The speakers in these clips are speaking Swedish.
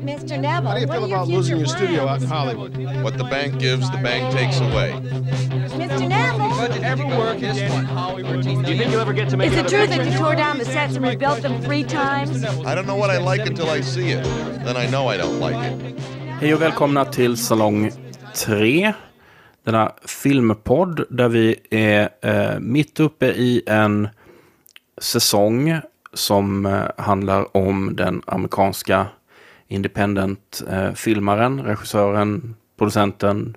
Mr. Neville, How do you feel about losing your studio out plans? in Hollywood? What the bank gives, the bank takes away. Mr. Neville, ever work in Hollywood? Do you think you'll ever get to make is it true that you tore down the sets and rebuilt them three times? I don't know what I like until I see it. Then I know I don't like it. Hej och välkomna till Salong 3. Denna filmpodd där vi är eh, mitt uppe i en säsong som eh, handlar om den amerikanska independent-filmaren, eh, regissören, producenten,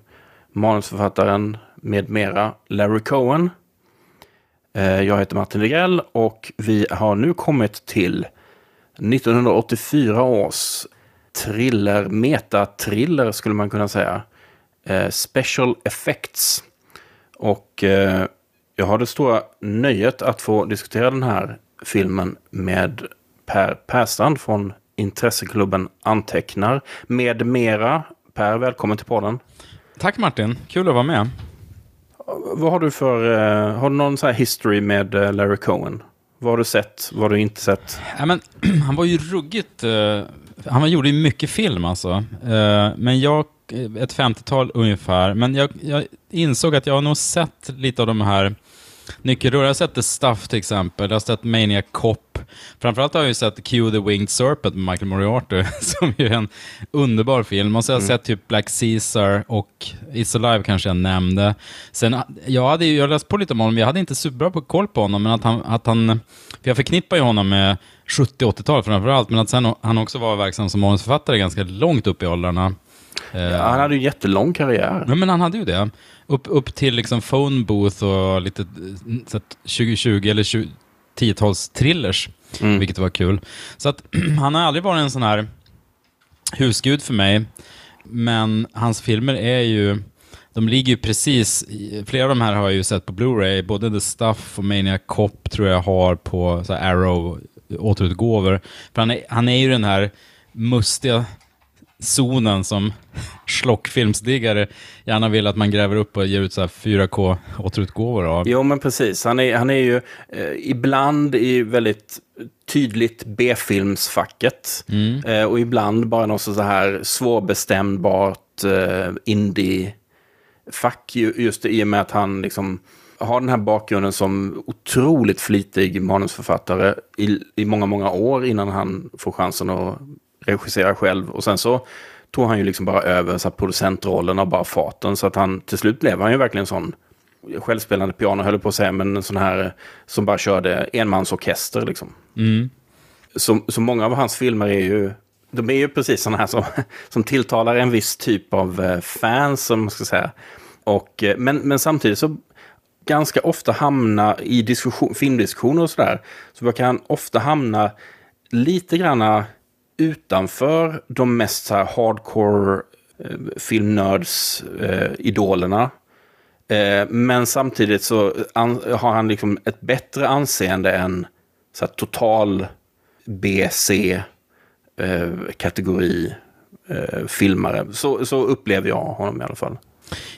manusförfattaren med mera, Larry Cohen. Eh, jag heter Martin Degrell och vi har nu kommit till 1984 års thriller, metatriller skulle man kunna säga. Eh, special Effects. Och eh, jag har det stora nöjet att få diskutera den här filmen med Per Perstrand från Intresseklubben Antecknar. Med mera. Per, välkommen till podden. Tack Martin, kul att vara med. Vad har du för, eh, har du någon så här history med eh, Larry Cohen? Vad har du sett? Vad har du inte sett? Ja, men, han var ju ruggigt... eh, han gjorde ju mycket film alltså. Men jag, ett 50-tal ungefär. Men jag, jag insåg att jag har nog sett lite av de här nyckelrullar. Jag har sett The Stuff till exempel. Jag har sett Maniac Cop. Framförallt har jag ju sett Q the Winged Serpent med Michael Moriarty, som ju är en underbar film. Och så har jag sett typ Black Caesar och It's Alive kanske jag nämnde. Sen, jag hade ju jag läst på lite om honom, jag hade inte superbra på koll på honom, men att han, att han för jag förknippar ju honom med 70-80-tal framförallt, men att sen han också var verksam som manusförfattare ganska långt upp i åldrarna. Ja, han hade ju en jättelång karriär. Ja, men han hade ju det. Upp, upp till liksom phone booth och lite eh, så att 2020 eller 20, 10-tals thrillers, vilket var kul. Så att han har aldrig varit en sån här husgud för mig, men hans filmer är ju, de ligger ju precis, flera av de här har jag ju sett på Blu-ray, både The Stuff och Maniac Cop tror jag har på Arrow återutgåvor. För han är, han är ju den här mustiga zonen som schlockfilmsdiggare gärna vill att man gräver upp och ger ut så här 4K återutgåvor av. Jo, men precis. Han är, han är ju eh, ibland i väldigt tydligt B-filmsfacket. Eh, och ibland bara något så här svårbestämbart eh, indie-fack. ju- Just i och med att han liksom har den här bakgrunden som otroligt flitig manusförfattare i, i många, många år innan han får chansen att regissera själv. Och sen så tog han ju liksom bara över så här producentrollen av bara farten. Så att han till slut blev han ju verkligen sån självspelande piano höll på att säga, men en sån här som bara körde enmansorkester liksom. Så, så många av hans filmer är ju, de är ju precis sådana här som, som tilltalar en viss typ av eh, fans, som man ska säga. Och, eh, men, men samtidigt så ganska ofta hamna i diskussion, filmdiskussioner och sådär, så brukar han ofta hamna lite granna utanför de mest så här hardcore eh, filmnörds eh, idolerna. Eh, men samtidigt så an, har han liksom ett bättre anseende än så här, total BC-kategori eh, eh, filmare. Så, så upplever jag honom i alla fall.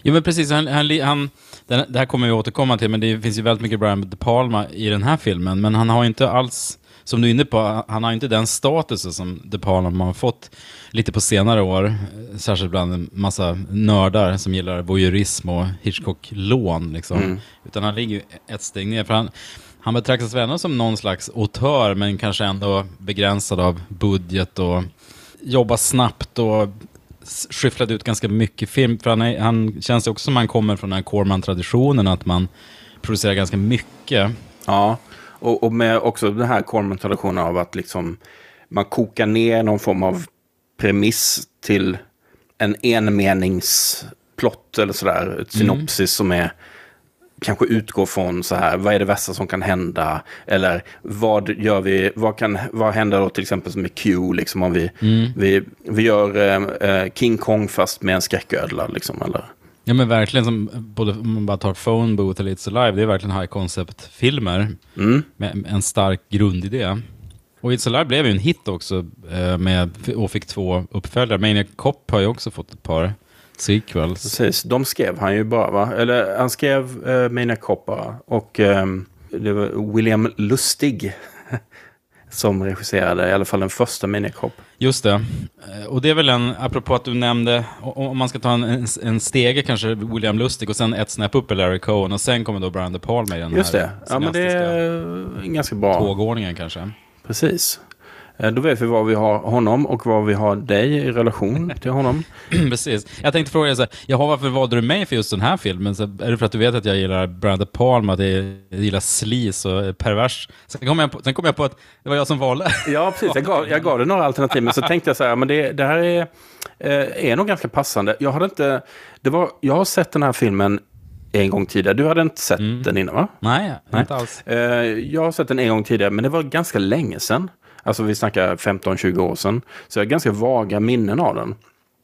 Jo, men precis. Han, han, han, det här kommer vi återkomma till, men det finns ju väldigt mycket Brian De Palma i den här filmen. Men han har inte alls, som du är inne på, han har inte den statusen som De Palma har fått lite på senare år. Särskilt bland en massa nördar som gillar voyeurism och Hitchcock-lån. Liksom. Utan han ligger ett steg ner. För han, han betraktas väl ändå som någon slags autör, men kanske ändå begränsad av budget och jobba snabbt och skyfflade ut ganska mycket film. För han, är, han känns också som han kommer från den här Corman-traditionen, att man producerar ganska mycket. Ja, och, och med också den här Corman-traditionen av att liksom man kokar ner någon form av premiss till en enmeningsplott eller sådär. Ett synopsis som är kanske utgår från så här, vad är det värsta som kan hända? Eller vad gör vi, vad, kan, vad händer då till exempel med Q, liksom om vi, vi, vi gör eh, eh, King Kong fast med en skräcködla, liksom, eller? Ja men verkligen, som, både om man bara tar Phone Booth eller It's Alive, det är verkligen high concept-filmer med en stark grundidé. Och It's Alive blev ju en hit också eh, med, och fick två uppföljare. Maniac Cop har ju också fått ett par sequels. Precis, de skrev han ju bara va? Eller han skrev eh, Maniac Cop bara. Och ehm, det var William Lustig. som regisserade i alla fall den första Maniac Just det. Eh, Och det är väl en, apropå att du nämnde, om man ska ta en, en, en stege kanske William Lustig och sen ett snäpp upp är Larry Cohen och sen kommer då Brian De Palma i den Just här det. Ja, men det är en ganska bra. tågordningen kanske. Precis. Eh, Då vet vi var vi har honom och var vi har dig i relation till honom. Precis. Jag tänkte fråga dig så här, jaha, varför valde du mig för just den här filmen? Så är det för att du vet att jag gillar Brian De Palma, att jag gillar sleaze och pervers? Sen kom, jag på, sen kom jag på att det var jag som valde. Ja, precis. Jag gav, jag gav det några alternativ, men så tänkte jag så här, men det, det här är, eh, är nog ganska passande. Jag hade inte, det var, jag har sett den här filmen en gång tidigare. Du hade inte sett den innan, va? Nej, Nej. inte alls. Eh, jag har sett den en gång tidigare, men det var ganska länge sedan. Alltså vi snackar 15-20 år sedan. Så jag har ganska vaga minnen av den.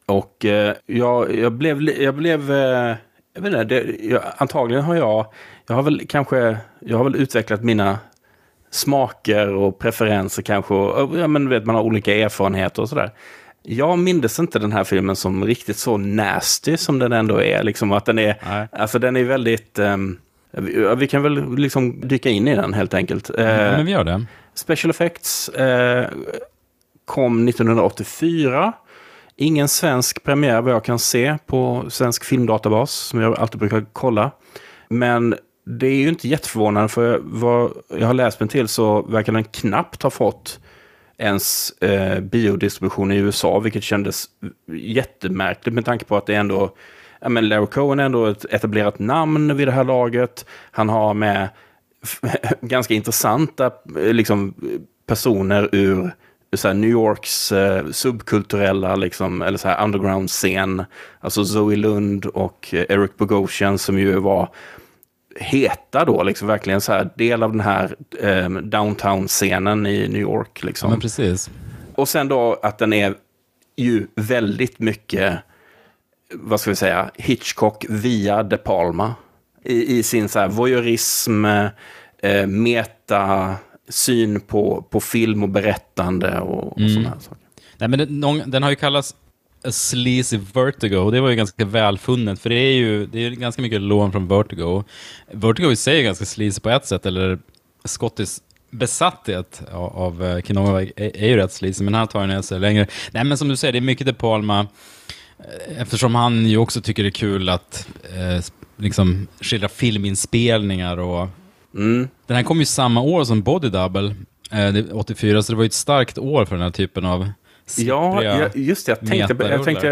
Och eh, jag, jag blev, jag blev, eh, jag vet inte, det, jag, antagligen har jag, jag har väl kanske, jag har väl utvecklat mina smaker och preferenser kanske. Och, ja, men vet, man har olika erfarenheter och sådär. Jag mindes inte den här filmen som riktigt så nasty som den ändå är. Liksom att den är, Nej. alltså den är väldigt, ehm, vi, vi kan väl liksom dyka in i den helt enkelt. Ja, Eh, men vi gör det. Special Effects eh, kom 1984. Ingen svensk premiär vad jag kan se på svensk filmdatabas som jag alltid brukar kolla. Men det är ju inte jätteförvånande för vad jag har läst mig till så verkar den knappt ha fått ens eh, biodistribution i USA, vilket kändes jättemärkligt med tanke på att det ändå, ja men Larry Cohen är ändå ett etablerat namn vid det här laget. Han har med ganska intressanta eh, liksom, personer ur så New Yorks eh, subkulturella, liksom, eller så här underground-scen. Alltså Zoe Lund och eh, Eric Bogosian som ju var heta då, liksom verkligen så här del av den här eh, downtown-scenen i New York. Liksom. men precis. Och sen då att den är ju väldigt mycket, vad ska vi säga, Hitchcock via De Palma. I, i sin så här voyeurism, eh, meta, syn på, på film och berättande och, och sådana här saker. Nej, men den, någon, den har ju kallats A Sleazy Vertigo och det var ju ganska välfunnet för det är ju det är ganska mycket lån från Vertigo. Vertigo i sig är ganska sleazy på ett sätt, eller Scottis besatthet av, av eh, Kinoa är, är ju rätt sleazy, men här tar den sig längre. Nej, men som du säger, det är mycket De Palma, eftersom han ju också tycker det är kul att eh, liksom skildra filminspelningar och Mm. den här kom ju samma år som Body Double, eh, det- 84, så det var ju ett starkt år för den här typen av Ja, just det. Jag tänkte, jag, tänkte,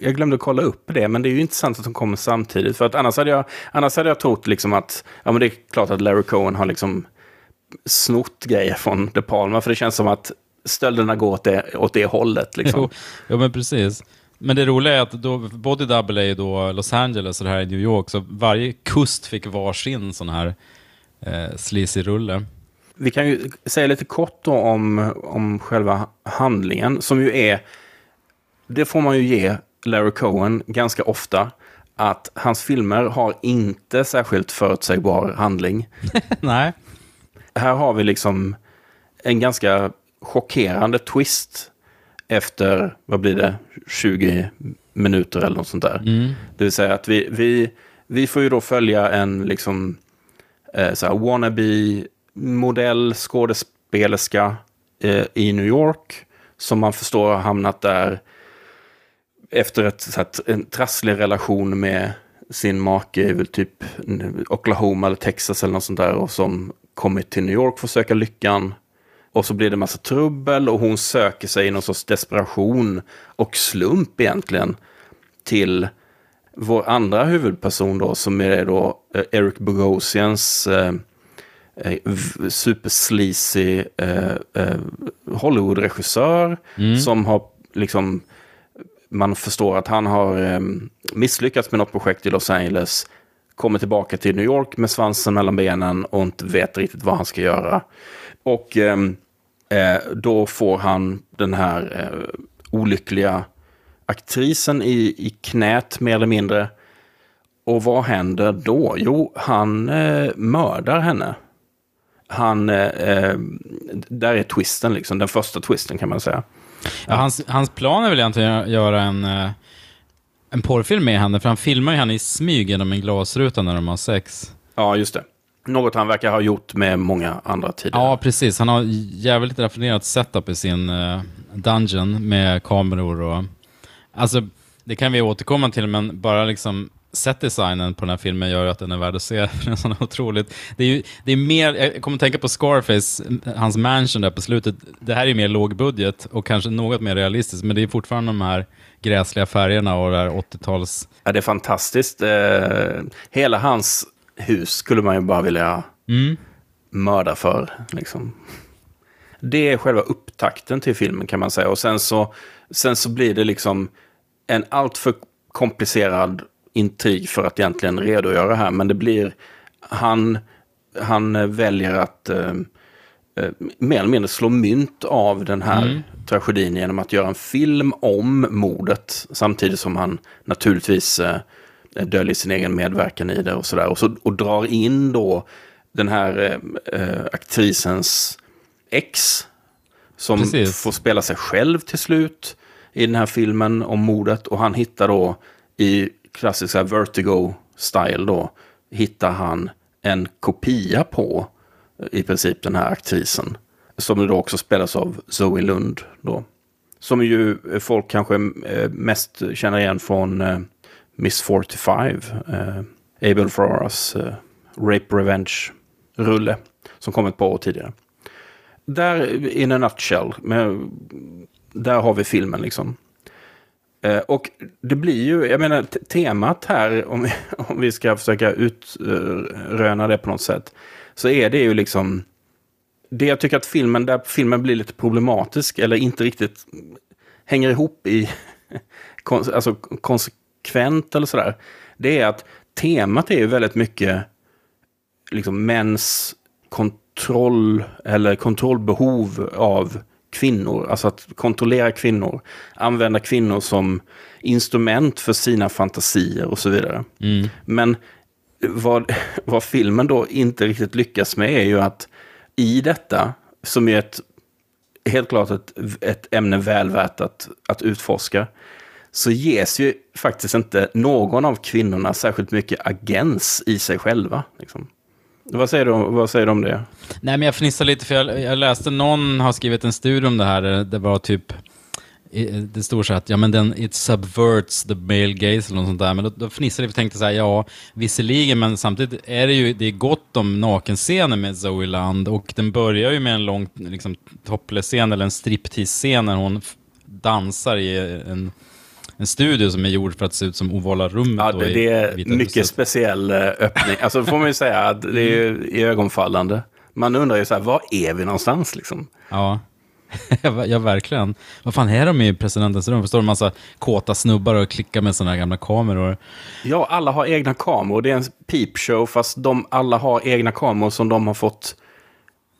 jag glömde kolla upp det, men det är ju intressant att de kommer samtidigt. För att annars hade jag, annars hade jag trott liksom att, ja men det är klart att Larry Cohen har liksom snott grejer från De Palma, för det känns som att stölderna går åt det, åt det hållet. Liksom. Jo, ja, men precis. Men det roliga är att då, Body Double är då Los Angeles och det här är New York, så varje kust fick varsin sån här eh, sleazy rulle. Vi kan ju säga lite kort om, om själva handlingen, som ju är, det får man ju ge Larry Cohen ganska ofta, att hans filmer har inte särskilt förutsägbar handling. Nej. här har vi liksom en ganska chockerande twist efter, vad blir det, 20 minuter eller något sånt där. Det vill säga att vi, vi, vi får ju då följa en liksom eh, så här wannabe modell, skådespelerska eh, i New York som man förstår har hamnat där efter ett, så här, en trasslig relation med sin make i väl typ Oklahoma eller Texas eller något sånt där och som kommit till New York för att söka lyckan. Och så blir det massa trubbel och hon söker sig i någon sorts desperation och slump egentligen till vår andra huvudperson då som är då eh, Eric Bogosians eh, eh, supersleazy eh, eh, Hollywood-regissör som har liksom man förstår att han har misslyckats med något projekt i Los Angeles, kommer tillbaka till New York med svansen mellan benen och inte vet riktigt vad han ska göra. Och ehm, eh, då får han den här eh, olyckliga aktrisen i, i knät mer eller mindre. Och vad händer då? Jo, han eh, mördar henne. Han, eh, eh, där är twisten liksom, den första twisten kan man säga. Ja, hans, hans plan är väl egentligen att göra en, eh, en porrfilm med henne, för han filmar ju henne i smyg genom en glasruta när de har sex. Ja, just det. Något han verkar ha gjort med många andra tidigare. Ja, precis. Han har jävligt raffinerat setup i sin uh, dungeon med kameror och... Alltså, det kan vi återkomma till, men bara liksom setdesignen på den här filmen gör att den är värd att se. Den är otroligt. Det är, ju, det är mer, jag kommer att tänka på Scarface, hans mansion där på slutet. Det här är mer lågbudget och kanske något mer realistiskt, men det är fortfarande de här gräsliga färgerna och det här 80-tals... Ja, det är fantastiskt. Eh, hela hans hus skulle man ju bara vilja Mm. mörda för. Liksom. Det är själva upptakten till filmen kan man säga. Och sen så, sen så blir det liksom en alltför komplicerad intrig för att egentligen redogöra här. Men det blir, han, han väljer att eh, eh, mer eller mindre slå mynt av den här tragedin genom att göra en film om mordet. Samtidigt som han naturligtvis eh, döljer sin egen medverkan i det och sådär. Och, så, och drar in då den här eh, eh, aktrisens ex. Som Precis. får spela sig själv till slut i den här filmen om mordet. Och han hittar då i klassisk så här vertigo-style då, hittar han en kopia på eh, i princip den här aktrisen. Som då också spelas av Zoe Lund då. Som ju folk kanske eh, mest känner igen från eh, Miss 45. Eh, Abel Ferraras eh, Rape Revenge-rulle. Som kom ett par år tidigare. Där, in a nutshell, med, där har vi filmen liksom. Eh, och det blir ju, jag menar, temat här, om vi, om vi ska försöka utröna det på något sätt, så är det ju liksom, det jag tycker att filmen, där filmen blir lite problematisk, eller inte riktigt hänger ihop i, kon- alltså konsekvent eller sådär, det är att temat är ju väldigt mycket liksom mäns kontroll eller kontrollbehov av kvinnor. Alltså att kontrollera kvinnor. Använda kvinnor som instrument för sina fantasier och så vidare. Men vad, vad filmen då inte riktigt lyckas med är ju att i detta, som är ett, helt klart ett, ett ämne väl värt att, att utforska, så ges ju faktiskt inte någon av kvinnorna särskilt mycket agens i sig själva. Liksom. Vad, säger du, vad säger du om det? Nej, men jag fnissar lite för jag, jag läste någon har skrivit en studie om det här. Eh, det var typ, eh, det står så här att ja, men den, it subverts the male gaze eller något sånt där. Men då, då fnissade jag och tänkte så här, ja, visserligen, men samtidigt är det ju, det är gott om nakenscener med Zoe Land och den börjar ju med en lång liksom, topless-scen eller en striptease-scen när hon dansar i en, en studio som är gjord för att se ut som ovala rummet. Ja, det, det är mycket huset. speciell eh, öppning. Alltså får man ju säga att det är ju ögonfallande. Man undrar ju så här, var är vi någonstans liksom? Ja. ja, verkligen. Vad fan är de i presidentens rum? Förstår du? Massa kåta snubbar och klickar med sådana här gamla kameror. Ja, alla har egna kameror. Det är en peepshow fast de alla har egna kameror som de har fått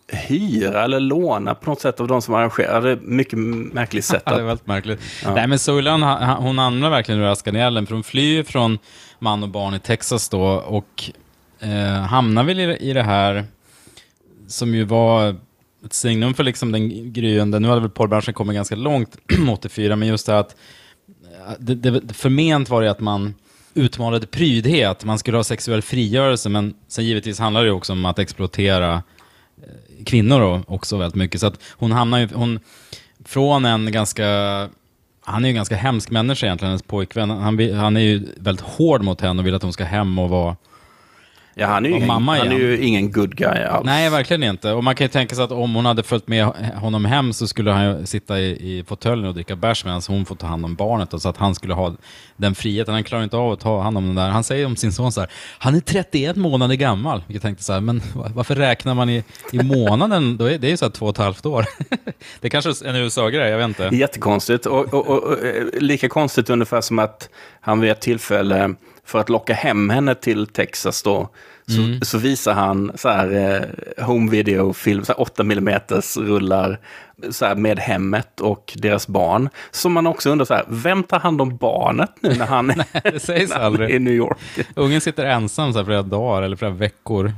hyra eller låna på något sätt av de som är mycket märkligt sätt. Ja, det är väldigt märkligt. Nej, men Solan, hon använder verkligen raskan i elden, för hon flyr från man och barn i Texas då och eh, hamnar väl i, i det här som ju var ett signum för liksom den gryende, nu hade väl porrbranschen kommit ganska långt 84, men just det att eh, det, det, förment var det att man utmanade prydhet, man skulle ha sexuell frigörelse, men sen givetvis handlar det också om att exploatera kvinnor då, också väldigt mycket. Så att hon hamnar ju, hon, från en ganska, han är ju en ganska hemsk människa egentligen, hennes pojkvän. Han, han är ju väldigt hård mot henne och vill att hon ska hem och vara ja, han är ju, ingen, mamma han är ju ingen good guy alls. Nej, verkligen inte. Och man kan ju tänka sig att om hon hade följt med honom hem så skulle han sitta i, i fåtöljen och dricka bärs medan hon får ta hand om barnet. Och så att han skulle ha den friheten. Han klarar inte av att ta hand om den där. Han säger om sin son så här, han är 31 månader gammal. Jag tänkte så här, men va- varför räknar man i, i månaden? Då är, det är ju så här två och ett halvt år. det kanske är en USA-grej, jag vet inte. Jättekonstigt. Och, och, och, och eh, lika konstigt ungefär som att han vid ett tillfälle, för att locka hem henne till Texas då, så, Mm. så visar han så här eh, home video-film, så här 8 mm rullar så med hemmet och deras barn. Så man också undrar så här, vem tar hand om barnet nu när han, Det sägs när han är i New York? Ungen sitter ensam så här flera dagar eller flera veckor.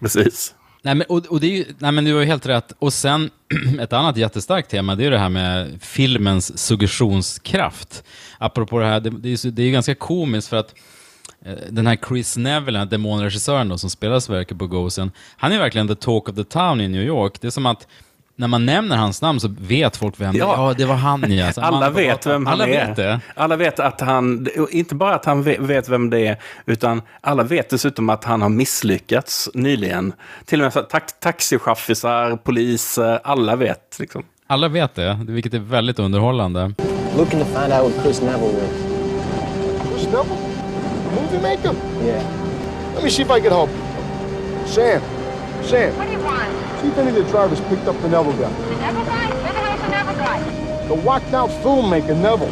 Precis. Nej men, och, och det är ju, nej men du har ju helt rätt. Och sen, ett annat jättestarkt tema, det är det här med filmens suggestionskraft. Apropå det här, det, det är ju det är ju ganska komiskt för att den här Chris Neville, den här demonregissören då, som spelar Sverker Bogosian, han är verkligen the talk of the town i New York. Det är som att när man nämner hans namn så vet folk vem. Ja. Ja, det var han ja. Så Alla på vet vem han Alla är. vet det. Alla vet att han, inte bara att han ve- vet vem det är, utan alla vet dessutom att han har misslyckats nyligen. Till och med tax, taxichaffisar, poliser, alla vet. Liksom. Alla vet det, vilket är väldigt underhållande. Looking to find out what Chris Neville was. Chris Neville? Movie maker? Yeah. Let me see if I can help you. Sam. Sam. What do you want? See if any of the drivers picked up the Neville guy. The Neville guy? Where the hell's the Neville guy? The whacked out filmmaker Neville.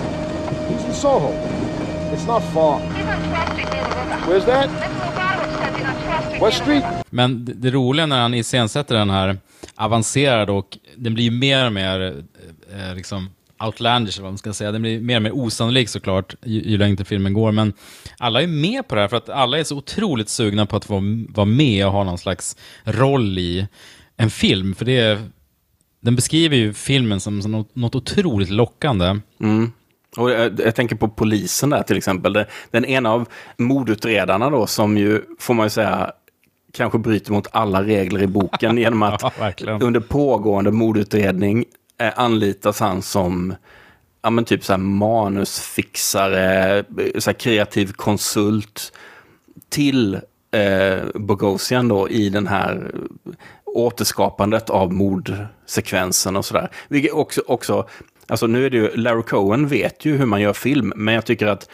He's in Soho. It's not far. He's on 12th Street near the river. Where's that? That's Lugaro standing on 12th Street West Street? Men det, det roliga när han iscensätter den här avancerad och den blir ju mer och mer eh, eh, liksom outlandish, eller vad man ska säga. Den blir mer och mer osannolik såklart, ju, ju längre filmen går. Men alla är med på det här, för att alla är så otroligt sugna på att få vara med och ha någon slags roll i en film. För det är, den beskriver ju filmen som, som något, otroligt lockande. Och jag, jag tänker på polisen där till exempel. Den, ena av mordutredarna då, som ju, får man ju säga, kanske bryter mot alla regler i boken genom att Ja, under pågående mordutredning eh, Eh, anlitas han som ja, men typ så här manusfixare, så här kreativ konsult till eh, Bogosian då i den här återskapandet av mordsekvensen och sådär. Vilket också, också, alltså nu är det ju, Larry Cohen vet ju hur man gör film, men jag tycker att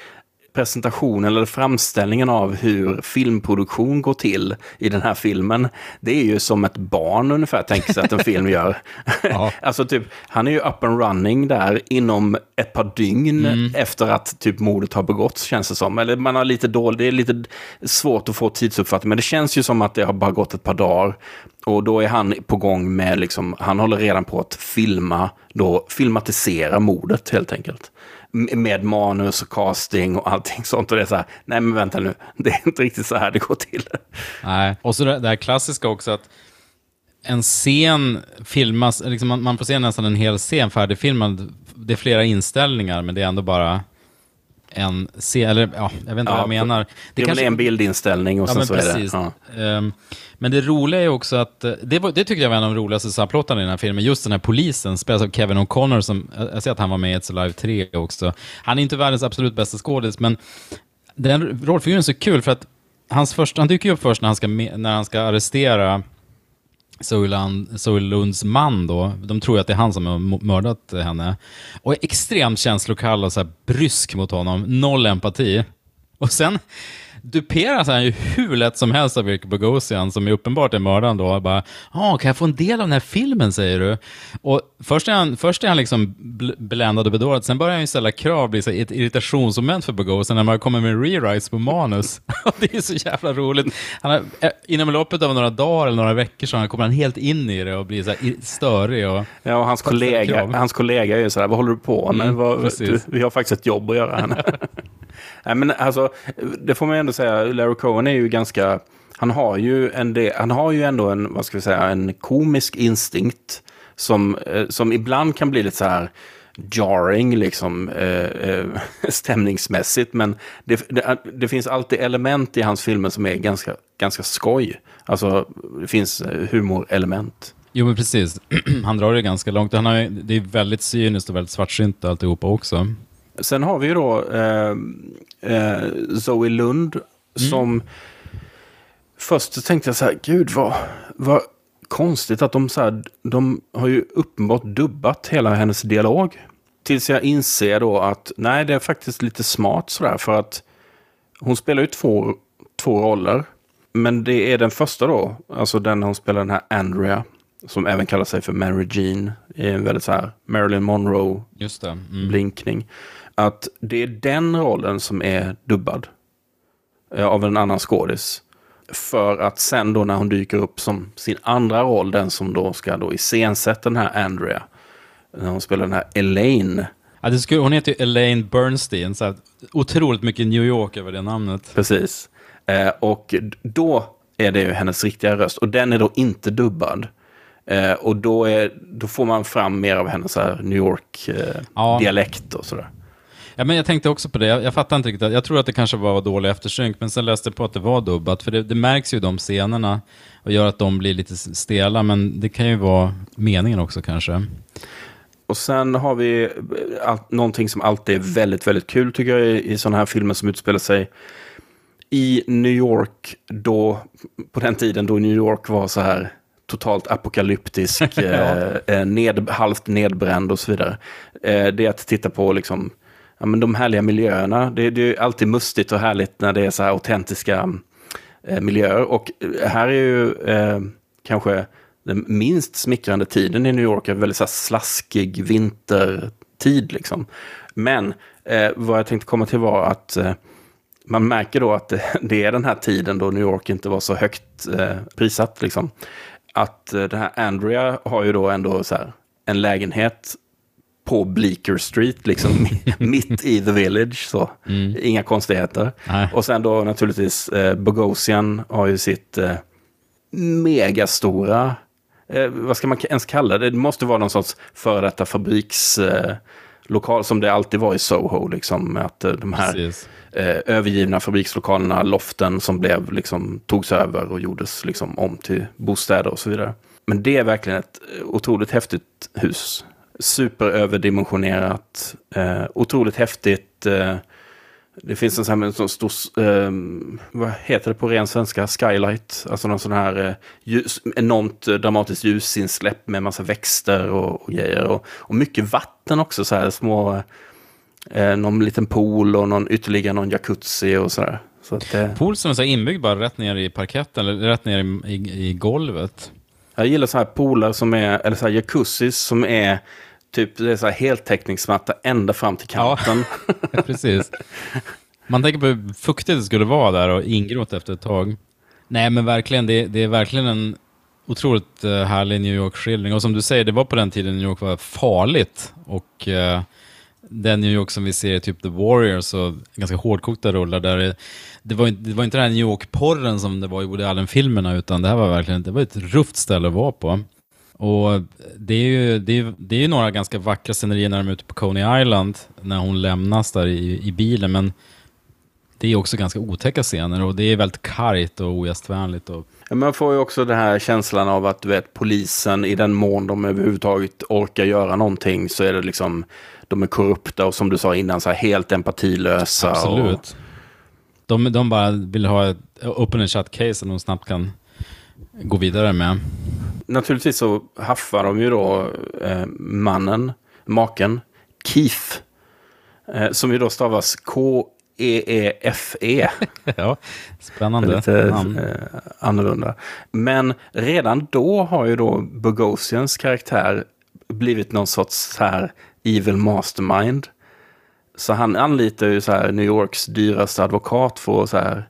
presentationen eller framställningen av hur filmproduktion går till i den här filmen, det är ju som ett barn ungefär tänker sig att en film gör. Ja. alltså typ, han är ju up and running där inom ett par dygn efter att typ mordet har begåtts känns det som. Eller man har lite dåligt, det är lite svårt att få tidsuppfattning, men det känns ju som att det har bara gått ett par dagar. Och då är han på gång med, liksom, han håller redan på att filma, då filmatisera mordet helt enkelt. Med manus och casting och allting sånt. Och det är så här, nej men vänta nu, det är inte riktigt så här det går till. Nej. Och så det, det här klassiska också att en scen filmas, liksom man, man får se nästan en hel scen färdigfilmad. Det är flera inställningar, men det är ändå bara en scen, eller ja, jag vet inte vad jag menar. Det, är väl en bildinställning och Ja, sen men så precis. är det... Ja. Ehm, men det roliga är också att, eh, det, var, det tyckte jag var en av de roligaste subplottarna i den här filmen, just den här polisen, spelas av Kevin O'Connor, som, jag jag ser att han var med i It's Alive 3 också. Han är inte världens absolut bästa skådis, men den rollfiguren är så kul för att hans första, han dyker ju upp först när han ska, när han ska arrestera Zoe Lunds man då, de tror ju att det är han som har mördat henne. Och är extremt känslokall och så här brysk mot honom, noll empati. Och sen duperas han ju hur lätt som helst av Erik Bogosian, som är uppenbart är mördaren då. Bara, ah, kan jag få en del av den här filmen, säger du? Och först är han, först är han liksom bl- bländad och bedårad, sen börjar han ju ställa krav, blir så här ett irritationsmoment för Bogosian när man kommer med rewrites på manus. Det är så jävla roligt. Han har, eh, inom loppet av några dagar eller några veckor så han- kommer han helt in i det och blir så här störig. Och, Ja, och hans kollega, hans kollega är ju sådär, vad håller du på med? Mm, vad, du, vi har faktiskt ett jobb att göra här. Nej, men alltså, det får man ändå säga, Larry Cohen är ju ganska, han har ju, en del, han har ju ändå en, vad ska vi säga, en komisk instinkt som, eh, som ibland kan bli lite så här jarring liksom eh, eh stämningsmässigt. Men det, det, det finns alltid element i hans filmer som är ganska, ganska skoj. Alltså, det finns eh, humorelement. jo, men precis. han drar det ganska långt. Han har, det är väldigt cyniskt och väldigt svartsynt alltihopa också. Sen har vi ju då eh, eh, Zoe Lund som... Först så tänkte jag så här, gud vad, vad konstigt att de så här, de har ju uppenbart dubbat hela hennes dialog. Tills jag inser då att nej, det är faktiskt lite smart sådär för att hon spelar ju två, två roller. Men det är den första då, alltså den hon spelar den här Andrea, som även kallar sig för Mary Jean, i en väldigt så här Marilyn Monroe Just det. Mm. Att det är den rollen som är dubbad eh, av en annan skådis. För att sen då när hon dyker upp som sin andra roll, den som då ska då iscensätta den här Andrea. När hon spelar den här Elaine. Ja, det skulle, hon heter ju Elaine Bernstein, så otroligt mycket New York över det namnet. Precis. Eh, och då är det ju hennes riktiga röst. Och den är då inte dubbad. Eh, och då, är, då får man fram mer av hennes så här New Ja. York-dialekt och sådär. Ja, men jag tänkte också på det. Jag, jag fattar inte riktigt. Jag tror att det kanske var dålig eftersynk, men sen läste jag på att det var dubbat. För det, det märks ju de scenerna och gör att de blir lite stela, men det kan ju vara meningen också kanske. Och sen har vi eh, all, någonting som alltid är väldigt, väldigt kul tycker jag i, i sådana här filmer som utspelar sig i New York då, på den tiden då New York var så här totalt apokalyptisk, eh, eh, ned, halvt nedbränd och så vidare. Eh, det är att titta på liksom, ja, men de härliga miljöerna. Det, det är alltid mustigt och härligt när det är så här autentiska eh, miljöer. Och eh, här är ju eh, kanske den minst smickrande tiden i New York, en väldigt så här slaskig vintertid. Liksom. Men eh, vad jag tänkte komma till var att eh, man märker då att det, det är den här tiden då New York inte var så högt eh, prissatt. Liksom. Att eh, den här Andrea har ju då ändå så här, en lägenhet på Bleecker Street, liksom mitt i the village. Så. Inga konstigheter. Nej. Och sen då naturligtvis eh, Bogosian har ju sitt eh, megastora, eh, vad ska man ens kalla det? Det måste vara någon sorts före detta fabrikslokal eh, lokal som det alltid var i Soho. Liksom, att eh, de här eh, övergivna fabrikslokalerna, loften som blev, liksom, togs över och gjordes liksom, om till bostäder och så vidare. Men det är verkligen ett otroligt häftigt hus. Superöverdimensionerat, eh, otroligt häftigt. Eh, det finns en sån här en sån stor, eh, vad heter det på ren svenska, skylight. Alltså någon sån här eh, ljus, enormt dramatiskt ljusinsläpp med massa växter och, och grejer. Och, och mycket vatten också, så här små, eh, någon liten pool och någon, ytterligare någon jacuzzi och sådär. Så att, eh, Pool som är så inbyggd bara rätt ner i parketten, eller rätt ner i, i, i golvet jag gillar så här pooler som är, eller så här jacuzzis som är typ det är så här heltäckningsmatta ända fram till Ja. kanten. Precis. Man tänker på hur fuktigt det skulle vara där och ingrott efter ett tag. Nej, men verkligen, det, det är verkligen en otroligt eh, härlig New York-skildring. Och som du säger, det var på den tiden New York var farligt. Och eh, den New York som vi ser i typ The Warriors och ganska hårdkokta rullar där det, det, var, inte- det var inte den här New York-porren som det var i Woody Allen-filmerna, utan det här var verkligen det var ett rufft ställe att vara på. Och det är ju, det är, ju- det är ju några ganska vackra scenerier när de är ute på Coney Island, när hon lämnas där i, i bilen, men det är också ganska otäcka scener och det är väldigt kargt och ogästvänligt. Och, man får ju också den här känslan av att du vet, polisen, i den mån de överhuvudtaget orkar göra någonting, så är det liksom, de är korrupta och som du sa innan, så här helt empatilösa. Och, absolut. De, de bara vill ha ett open and shut case som de snabbt kan gå vidare med. naturligtvis så haffar de ju då eh, mannen, maken, Keith, eh, som ju då stavas K-E-E-F-E. ja, spännande Lite namn. eh, annorlunda. Men redan då har ju då Bogosians karaktär blivit någon sorts så här evil mastermind. Så han anlitar ju så här New Yorks dyraste advokat för att så här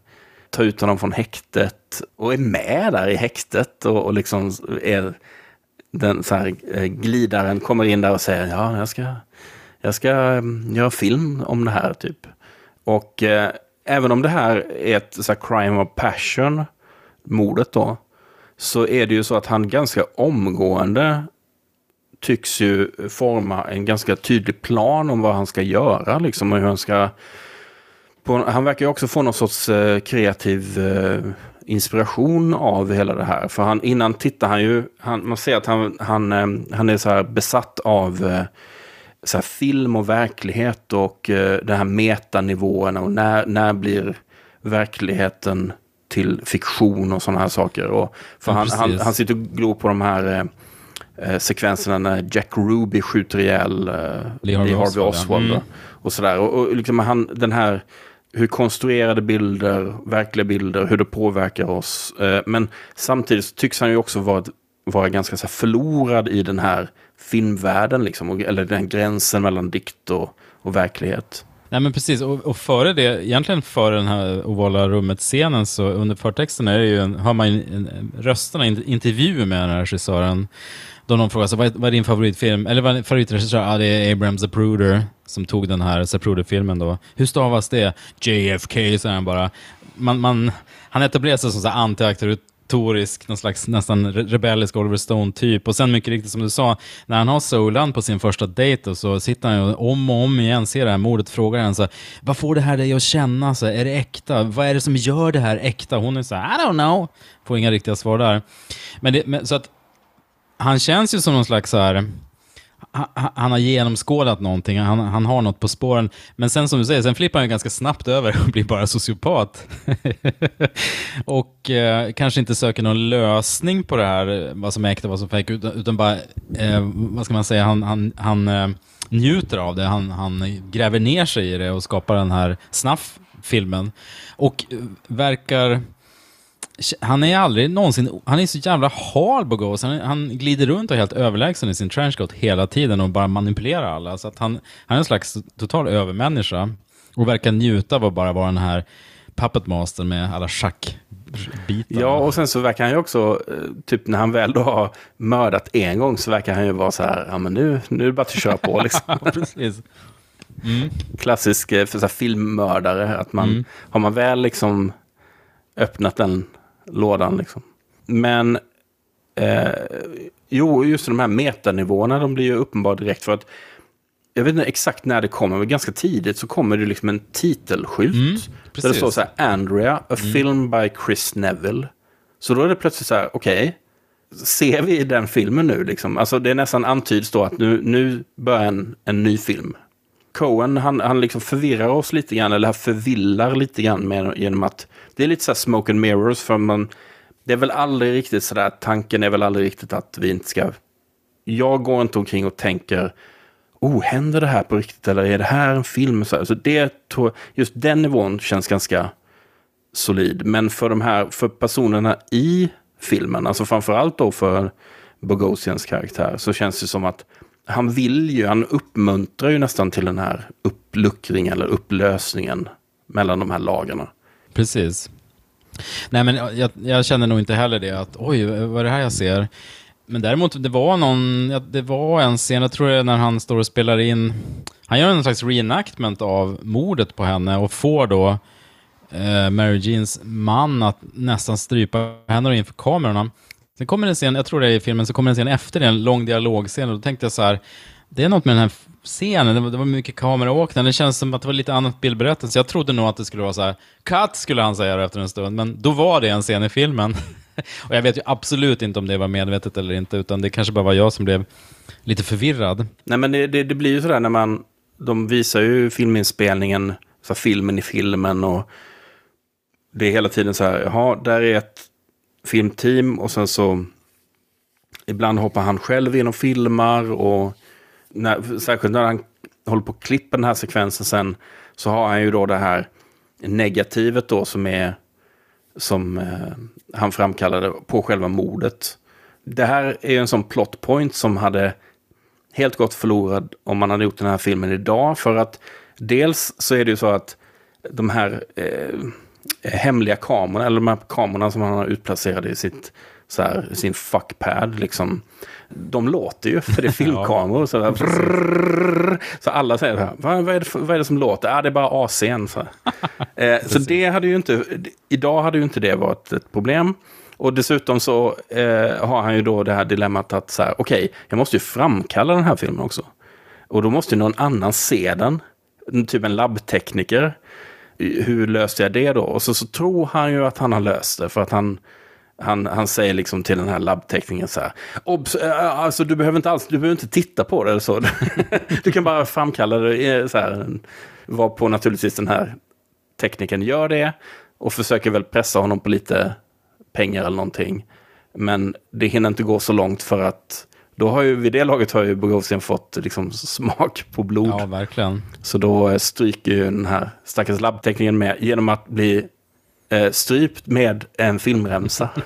ta ut honom från häktet och är med där i häktet och, och liksom är den så här eh, glidaren kommer in där och säger ja, jag ska, jag ska mm, göra film om det här typ. Och eh, även om det här är ett så här, crime of passion, mordet då, så är det ju så att han ganska omgående tycks ju forma en ganska tydlig plan om vad han ska göra, liksom, och hur han ska... På, han verkar ju också få någon sorts eh, kreativ eh, inspiration av hela det här. För han, innan tittar han ju, han, man ser att han, han, eh, han är så här besatt av eh, så film och verklighet och eh, de här metanivåerna och när, när blir verkligheten till fiktion och sådana här saker. Och, för Ja, han, han, han sitter och glor på de här eh, eh, sekvenserna när Jack Ruby skjuter ihjäl eh, Lee Harvey Oswald. Oswald. Mm. Och sådär. Och, och liksom han, den här, hur konstruerade bilder, verkliga bilder, hur det påverkar oss. Eh, men samtidigt tycks han ju också vara, vara ganska så här, förlorad i den här filmvärlden, liksom, eller den gränsen mellan dikt och, och verklighet. Nej men precis, och, och före det, egentligen före den här ovala rummet-scenen, så under förtexten är det ju en, hör man en, rösterna i en intervju med den här regissören. Då någon frågar så, vad, är, vad är din favoritfilm? Eller vad är din favoritregissör? Ja, det är Abraham Zapruder som tog den här Zapruder-filmen då. Hur stavas det? JFK, säger han bara. Man, man, han etablerar sig som så retorisk, någon slags nästan rebellisk Oliver Stone-typ. Och sen mycket riktigt som du sa, när han har Solan på sin första dejt och så sitter han ju om och om igen, ser det här mordet, frågar henne så här, vad får det här dig att känna? Så här, är det äkta? Vad är det som gör det här äkta? Hon är så här, I don't know. Får inga riktiga svar där. Men, det, men så att han känns ju som någon slags så här, han, han har genomskådat någonting, han, han har något på spåren. Men sen som du säger, sen flippar han ju ganska snabbt över och blir bara sociopat. och eh, kanske inte söker någon lösning på det här, eh, vad som är äkta, och vad som är fejk, utan, utan bara, eh, vad ska man säga, han, han, han eh, njuter av det, han, han gräver ner sig i det och skapar den här snaff-filmen. Och eh, verkar han är aldrig någonsin, han är så jävla hal Bogos. Han, han glider runt och är helt överlägsen i sin trenchcoat hela tiden och bara manipulerar alla. Så att han, han är en slags total övermänniska och verkar njuta av att bara vara den här puppet master med alla schackbitar. Ja, och sen så verkar han ju också, eh, typ när han väl då har mördat en gång så verkar han ju vara så här, ja men nu, nu är det bara att köra på liksom. Precis. Klassisk eh, för så här, filmmördare, att man, har man väl liksom öppnat den lådan liksom. Men, eh, jo, just de här metanivåerna, de blir ju uppenbara direkt för att jag vet inte exakt när det kommer, men ganska tidigt så kommer det liksom en titelskylt. där det står så här, Andrea, a film by Chris Neville. Så då är det plötsligt så här, okej, ser vi den filmen nu liksom? Alltså det är nästan antyds då att nu, nu börjar en, en ny film. Cohen, han, han liksom förvirrar oss lite grann, eller förvillar lite grann med, genom att det är lite så här smoke and mirrors, för man, det är väl aldrig riktigt så där, tanken är väl aldrig riktigt att vi inte ska... Jag går inte omkring och tänker, oh, händer det här på riktigt, eller är det här en film? Så, här, så det, just den nivån känns ganska solid. Men för de här, för personerna i filmen, alltså framförallt då för Bogosians karaktär, så känns det som att han vill ju, han uppmuntrar ju nästan till den här uppluckringen eller upplösningen mellan de här lagarna. Precis. Nej, men jag, jag känner nog inte heller det att oj, vad är det här jag ser? Men däremot, det var någon, det var en scen, jag tror det är när han står och spelar in, han gör en slags reenactment av mordet på henne och får då eh, Mary Jeans man att nästan strypa henne inför kamerorna. Sen kommer en scen, jag tror det är i filmen, så kommer en scen efter det, en lång dialogscen och då tänkte jag så här, det är något med den här scenen, det var, det var mycket kameraåkning, det känns som att det var lite annat bildberättelse. Jag trodde nog att det skulle vara så här, cut skulle han säga efter en stund, men då var det en scen i filmen. och jag vet ju absolut inte om det var medvetet eller inte, utan det kanske bara var jag som blev lite förvirrad. Nej men det, det, det blir ju sådär när man, de visar ju filminspelningen, så filmen i filmen och det är hela tiden så här, jaha, där är ett filmteam och sen så ibland hoppar han själv in och filmar och när, särskilt när han håller på att klippa den här sekvensen sen så har han ju då det här negativet då som är som eh, han framkallade på själva mordet. Det här är ju en sån plot point som hade helt gått förlorad om man hade gjort den här filmen idag. För att dels så är det ju så att de här eh, hemliga kamerorna, eller de här kamerorna som han har utplacerade i sitt, så här, sin fuckpad, liksom, de låter ju, för det är filmkameror. så, där, brrrr, så alla säger så här, vad, vad, är det, vad är det som låter? Ja, det är bara AC'n. Så, eh, så det hade ju inte, idag hade ju inte det varit ett problem. Och dessutom så eh, har han ju då det här dilemmat att så här, okej, jag måste ju framkalla den här filmen också. Och då måste ju någon annan se den. Typ en labbtekniker. Hur löste jag det då? Och så, så tror han ju att han har löst det. För att han, han, han säger liksom till den här labbtekniken så här. Obs, äh, alltså du behöver inte alls, du behöver inte titta på det eller så. Du kan bara framkalla det eh, så här. Varpå naturligtvis den här teknikern gör det. Och försöker väl pressa honom på lite pengar eller någonting. Men det hinner inte gå så långt för att då har ju vid det laget har ju Bogosian fått liksom smak på blod. Ja, verkligen. Så då eh, stryker ju den här stackars labbteknikern med genom att bli eh, strypt med en filmremsa.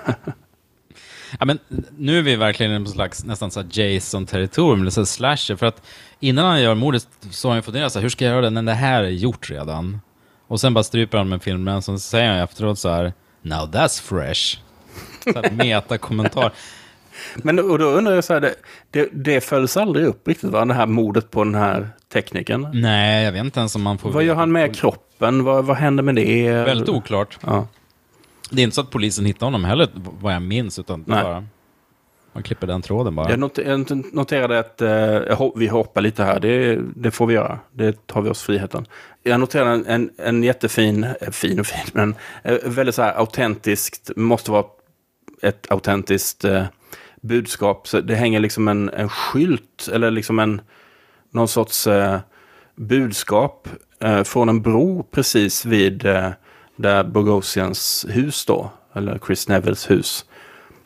Ja, men nu är vi verkligen i en slags nästan så Jason-territorium, eller så slasher. För att innan han gör mordet så har han funderat så här, hur ska jag göra det när det här är gjort redan? Och sen bara stryper han med filmen, så säger han efteråt så här, now that's fresh. Så här meta-kommentar. Men och då undrar jag så här, det, det, det följs aldrig upp riktigt va? Det här mordet på den här teknikern. Nej, jag vet inte ens om man får... Vad gör han med kroppen? Vad, vad händer med det? Väldigt oklart. Ja. Det är inte så att polisen hittar honom heller, vad jag minns, utan Nej. bara, man klipper den tråden bara. Jag, not jag noterade att eh, vi hoppar lite här. Det, det får vi göra. Det tar vi oss friheten. Jag noterade en, en, en jättefin, eh, fin och fin, men eh, väldigt så här autentiskt, måste vara ett autentiskt eh, budskap. Så det hänger liksom en, en skylt eller liksom en någon sorts eh, budskap eh, från en bro precis vid eh, där Bogosians hus då, eller Chris Nevilles hus.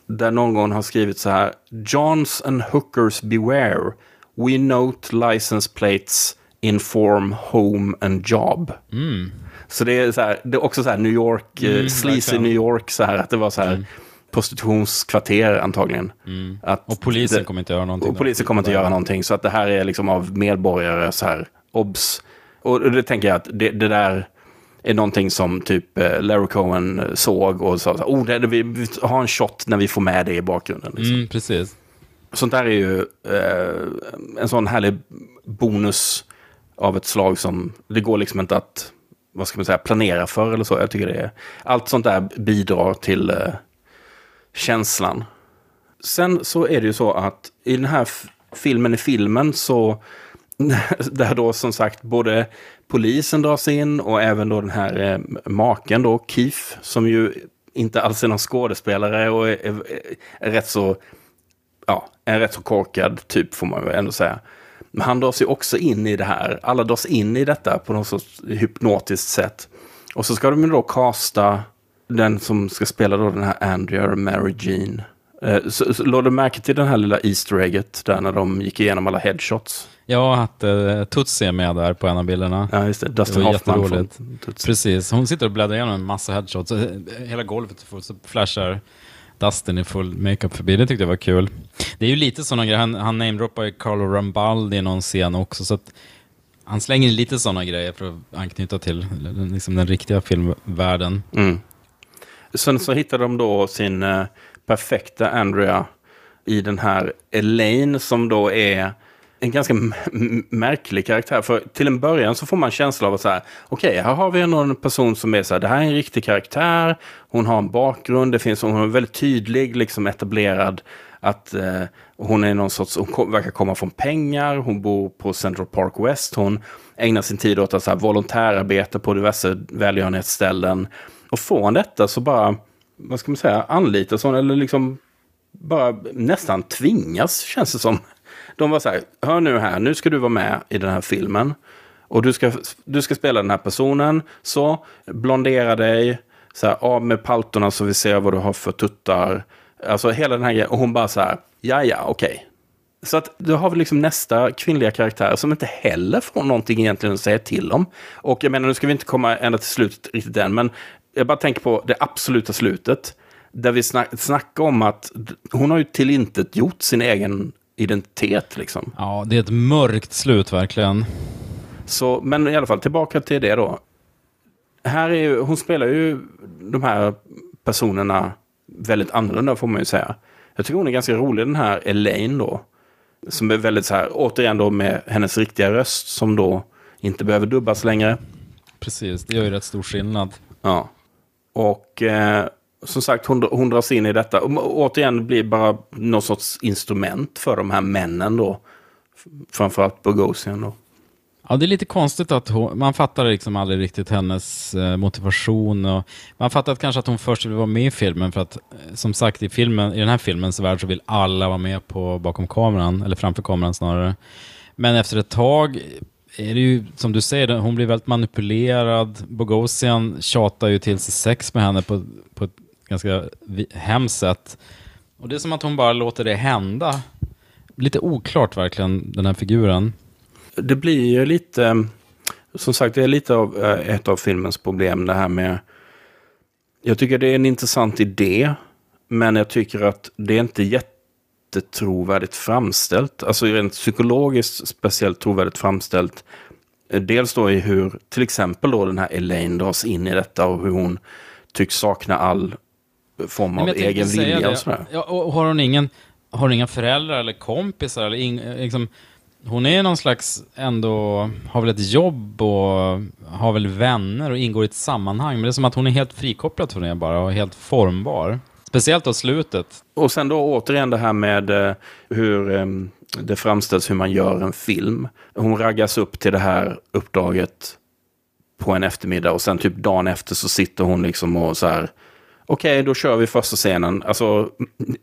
Där någon gång har skrivit så här. Johns and hookers beware. We note license plates inform home and job. Så det är, så här, det är också så här New York, mm, sleazy. New York, så här, att det var så här prostitutionskvarter antagligen. Att Och polisen det- kommer inte göra någonting. och polisen kommer inte göra någonting. Så att det här är liksom av medborgare så här, obs. Och det tänker jag att det, det där är någonting som typ eh, Larry Cohen eh, såg och sa oh, det, vi, vi har en shot när vi får med det i bakgrunden. Liksom. Mm, precis. Sånt där är ju eh, en sån härlig bonus av ett slag som det går liksom inte att vad ska man säga, planera för eller så. Jag tycker det är, allt sånt där bidrar till eh, känslan. Sen så är det ju så att i den här filmen i filmen så där då som sagt både polisen dras in och även då den här eh, maken då, Keith, som ju inte alls är någon skådespelare och är, är, är rätt så ja, en rätt så korkad typ får man väl ändå säga. Men han dras ju också in i det här. Alla dras in i detta på något sorts hypnotiskt sätt. Och så ska de ju då casta den som ska spela då den här Andrea Mary Jean. Eh, Så, så lade du märke till den här lilla Easter egget där när de gick igenom alla headshots? Ja, att uh, Tutsi är med där på en av bilderna. Ja, just det. Dustin Det Hoffman från Tootsie. Precis, hon sitter och bläddrar igenom en massa headshots. Eh, Hela golvet är fullt, så flashar Dustin i full makeup förbi. Det tyckte jag var kul. Det är ju lite sådana grejer, han, han namedroppar ju Carlo Rambaldi i någon scen också, så att han slänger in lite sådana grejer för att anknyta till liksom den riktiga filmvärlden. Mm. Sen så hittade de då sin eh, perfekta Andrea i den här Elaine som då är en ganska märklig karaktär. För till en början så får man känsla av att så här, okej, här har vi någon person som är så här, det här är en riktig karaktär, hon har en bakgrund, det finns, hon är väldigt tydlig, liksom etablerad, att eh, hon är någon sorts, hon kom, verkar komma från pengar, hon bor på Central Park West, hon ägnar sin tid åt att så här, volontärarbete på diverse välgörenhetsställen. Och från detta så bara, vad ska man säga, anlitas hon, eller liksom bara nästan tvingas, känns det som. De var så här, hör nu här, nu ska du vara med i den här filmen. Och du ska, du ska spela den här personen, så blondera dig, så här, av med paltorna så vi ser vad du har för tuttar. Alltså hela den här grejen. Och hon bara så här, ja ja, okej. Så att du har vi liksom nästa kvinnliga karaktär som inte heller får någonting egentligen att säga till om. Och jag menar, nu ska vi inte komma ända till slutet riktigt än, men jag bara tänker på det absoluta slutet. Där vi snack, snackar om att hon har ju till gjort sin egen identitet liksom. Ja, det är ett mörkt slut verkligen. Så, men i alla fall, tillbaka till det då. Här är ju, hon spelar ju de här personerna väldigt annorlunda får man ju säga. Jag tycker hon är ganska rolig den här Elaine då. Som är väldigt så här, återigen då med hennes riktiga röst som då inte behöver dubbas längre. Precis, det gör ju rätt stor skillnad. Ja. Och eh, som sagt, hon, hon dras in i detta. Och återigen blir bara någon sorts instrument för de här männen då. Framförallt Bogosian då. Ja, det är lite konstigt att hon, man fattar liksom aldrig riktigt hennes eh, motivation. Och man fattar att kanske att hon först vill vara med i filmen för att, eh, som sagt, i, filmen, i den här filmens värld så vill alla vara med på bakom kameran, eller framför kameran snarare. Men efter ett tag är det ju, som du säger, hon blir väldigt manipulerad. Bogosian tjatar ju till sig sex med henne på, på ett ganska hemskt sätt. Och det är som att hon bara låter det hända. Lite oklart verkligen, den här figuren. det blir ju lite, som sagt, det är lite av eh, ett av filmens problem, det här med, jag tycker det är en intressant idé, men jag tycker att det är inte jättetrovärdigt framställt, alltså rent psykologiskt speciellt trovärdigt framställt. Eh, Dels då i hur, till exempel då den här Elaine dras in i detta och hur hon tycks sakna all form av egen vilja och sådär. Ja, och har hon ingen, har hon inga föräldrar eller kompisar? Eller ing, liksom, hon är någon slags ändå, har väl ett jobb och har väl vänner och ingår i ett sammanhang. Men det är som att hon är helt frikopplad från det bara och helt formbar. Speciellt då slutet. Och sen då återigen det här med eh, hur ehm, det framställs hur man gör en film. Hon raggas upp till det här uppdraget på en eftermiddag och sen typ dagen efter så sitter hon liksom och så här Okej, då kör vi första scenen. Alltså,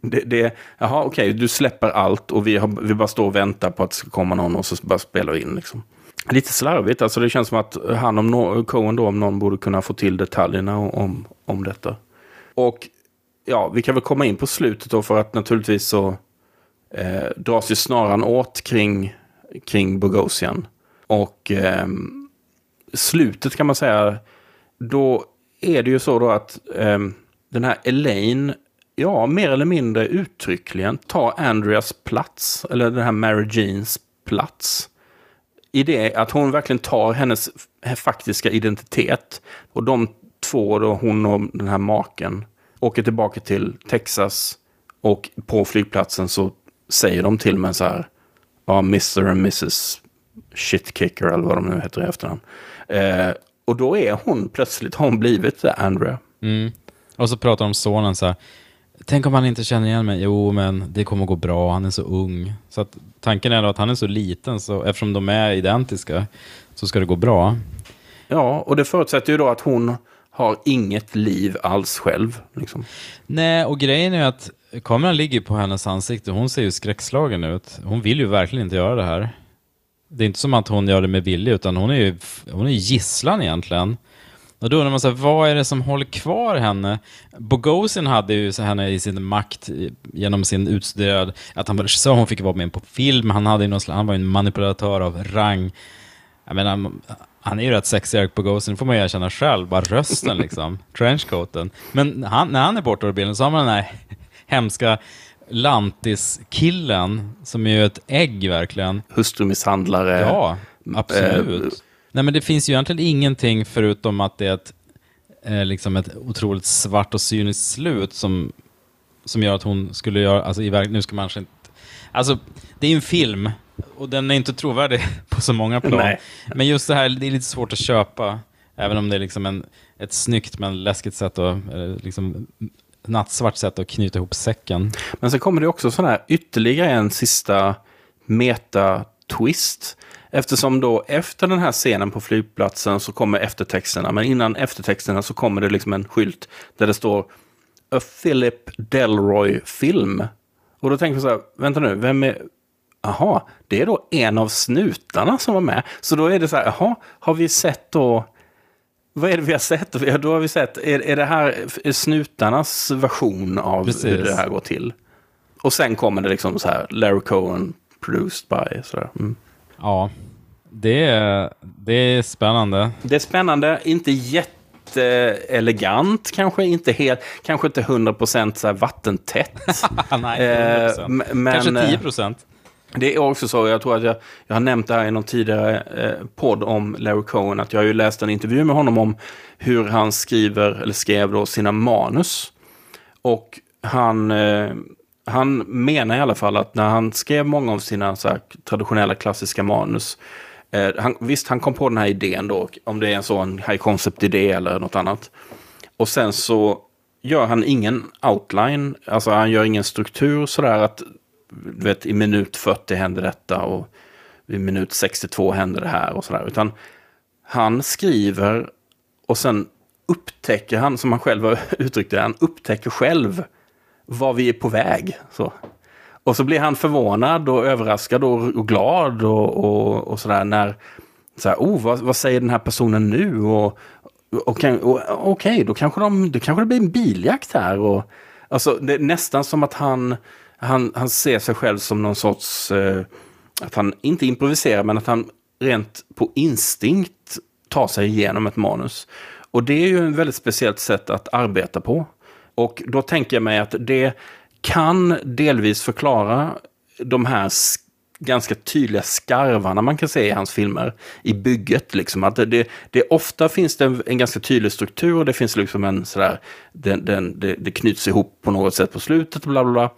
det, det, jaha, okej, du släpper allt och vi, har, vi bara står och väntar på att det ska komma någon och så bara spelar vi in liksom. Lite slarvigt, alltså det känns som att han om no, Cohen då om någon borde kunna få till detaljerna om, om detta. Och ja, vi kan väl komma in på slutet då för att naturligtvis så eh, dras ju snaran åt kring, kring Bogosian. Och eh, slutet kan man säga, då är det ju så då att eh, den här Elaine, ja, mer eller mindre uttryckligen tar Andreas plats, eller den här Mary Jeans plats. I det att hon verkligen tar hennes faktiska identitet. Och de två, då, hon och den här maken, åker tillbaka till Texas. Och på flygplatsen så säger de till mig så här, ja, Mr and Mrs Shitkicker eller vad de nu heter i efternamn. Eh, och då är hon plötsligt, har hon blivit Andrea. Mm. Och så pratar de om sonen så här. Tänk om han inte känner igen mig? Jo, men det kommer gå bra. Han är så ung. Så att tanken är då att han är så liten, så eftersom de är identiska så ska det gå bra. Ja, och det förutsätter ju då att hon har inget liv alls själv. Liksom. Nej, och grejen är att kameran ligger på hennes ansikte. Hon ser ju skräckslagen ut. Hon vill ju verkligen inte göra det här. Det är inte som att hon gör det med vilja, utan hon är ju hon är gisslan egentligen. Och då undrar man så här, vad är det som håller kvar henne? Bogosian hade ju så henne i sin makt genom sin utstuderad, att han var regissör, hon fick vara med på film, han, hade någon han var ju en manipulatör av rang. Jag menar, han är ju rätt sexig Eric Bogosian, det får man ju erkänna själv, bara rösten liksom, trenchcoaten. Men han, när han är borta ur bilden så har man den här hemska lantiskillen, som är ju ett ägg verkligen. Hustrumisshandlare. Ja, absolut. Eh, Nej, men det finns ju egentligen ingenting förutom att det är ett, eh, liksom ett otroligt svart och cyniskt slut som, som gör att hon skulle göra, alltså i verk- nu ska man kanske inte, alltså det är ju en film och den är inte trovärdig på så många plan. Nej. Men just det här, det är lite svårt att köpa, även om det är liksom en, ett snyggt men läskigt sätt att, liksom, nattsvart sätt att knyta ihop säcken. Men sen kommer det också sån här ytterligare en sista meta-twist. Eftersom då efter den här scenen på flygplatsen så kommer eftertexterna. Men innan eftertexterna så kommer det liksom en skylt där det står A Philip Delroy-film. Och då tänker jag så här, vänta nu, vem är... Jaha, det är då en av snutarna som var med. Så då är det så här, jaha, har vi sett då... Vad är det vi har sett? Då har vi sett, är, är det här snutarnas version av Precis. hur det här går till? Och sen kommer det liksom så här, Larry Cohen, produced by, sådär. Mm. Ja, det är, det är spännande. Det är spännande, inte jätteelegant kanske, inte helt, kanske inte 100% så här vattentätt. Nej, Eh, 100%. m- men, Kanske eh, 10 procent. Det är också så, jag tror att jag, jag har nämnt det här i någon tidigare eh, podd om Larry Cohen, att jag har ju läst en intervju med honom om hur han skriver, eller skrev då, sina manus. Och han, eh, han menar i alla fall att när han skrev många av sina så här, traditionella klassiska manus, eh, han, visst han kom på den här idén då, om det är en sån high concept-idé eller något annat. Och sen så gör han ingen outline, alltså han gör ingen struktur sådär att du vet, i minut 40 händer detta och i minut 62 händer det här och sådär. Utan han skriver och sen upptäcker han, som han själv har uttryckt det, han upptäcker själv var vi är på väg. Så. Och så blir han förvånad och överraskad och, och glad och, och, och sådär när, så här, oh, vad, vad säger den här personen nu? Och, och, och, Okej, då kanske, de, då kanske det blir en biljakt här. Och, alltså, det är nästan som att han, han, han ser sig själv som någon sorts, eh, att han inte improviserar, men att han rent på instinkt tar sig igenom ett manus. Och det är ju ett väldigt speciellt sätt att arbeta på. Och då tänker jag mig att det kan delvis förklara de här ganska tydliga skarvarna man kan se i hans filmer i bygget. Liksom. Att det, det, det, ofta finns det en, en ganska tydlig struktur och det finns liksom en sådär, den, den, det, det knyts ihop på något sätt på slutet. Bla, bla, bla.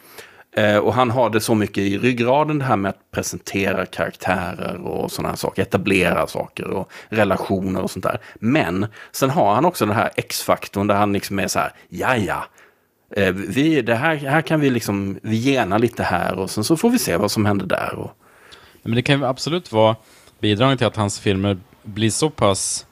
Eh, och han har det så mycket i ryggraden det här med att presentera karaktärer och sådana här saker. Etablera saker och relationer och sånt där. Men sen har han också den här X-faktorn där han liksom är så här, ja ja. Eh, vi, det här, här kan vi liksom, vi gena lite här och sen så får vi se vad som händer där. Och, Men det kan ju absolut vara bidragande till att hans filmer blir så pass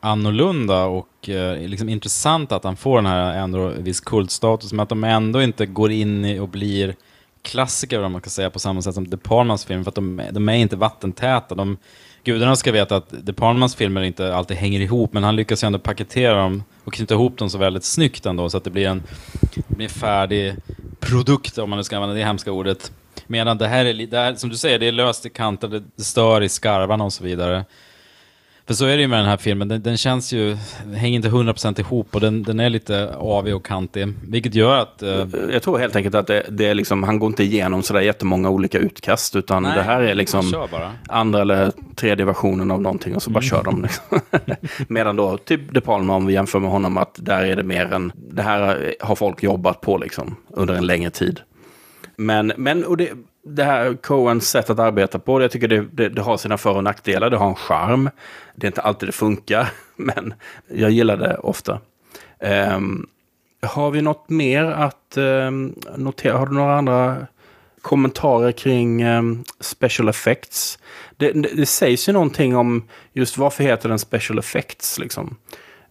annorlunda och eh, liksom intressant att han får den här ändå viss kultstatus, men att de ändå inte går in i och blir klassiker, om man kan säga, på samma sätt som De Palmas film, för att de, de är inte vattentäta. De, gudarna ska veta att De Palmas filmer inte alltid hänger ihop, men han lyckas ju ändå paketera dem och knyta ihop dem så väldigt snyggt ändå, så att det blir en, det blir en färdig produkt, om man nu ska använda det hemska ordet. Medan det här är, det här, som du säger, det är löst i kanter, det stör i skarvarna och så vidare. För så är det ju med den här filmen, den, den känns ju, hänger inte 100% ihop och den, den är lite avig och kantig. Vilket gör att... Eh, jag tror helt enkelt att det, det är liksom, han går inte igenom sådär jättemånga olika utkast, utan Nej, det här är liksom andra eller tredje versionen av någonting och så bara kör de. Liksom. Medan då, typ De Palma, om vi jämför med honom, att där är det mer än, det här har folk jobbat på liksom under en längre tid. Men, men och det, det här Coens sätt att arbeta på, jag tycker det, det, det har sina för och nackdelar, det har en charm. Det är inte alltid det funkar, men jag gillar det ofta. Um, har vi något mer att um, notera? Har du några andra kommentarer kring um, special effects? Det, det, det sägs ju någonting om just varför heter den special effects liksom.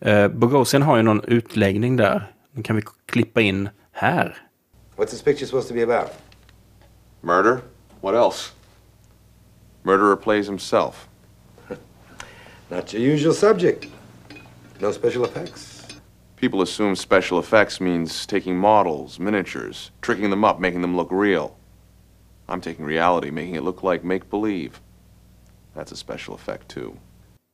Uh, Bogosian har ju någon utläggning där. Den kan vi klippa in här. What's this picture supposed to be about? Murder? What else? Murderer plays himself. Not your usual subject. No special effects. People assume special effects means taking models, miniatures, tricking them up, making them look real. I'm taking reality, making it look like make believe. That's a special effect too.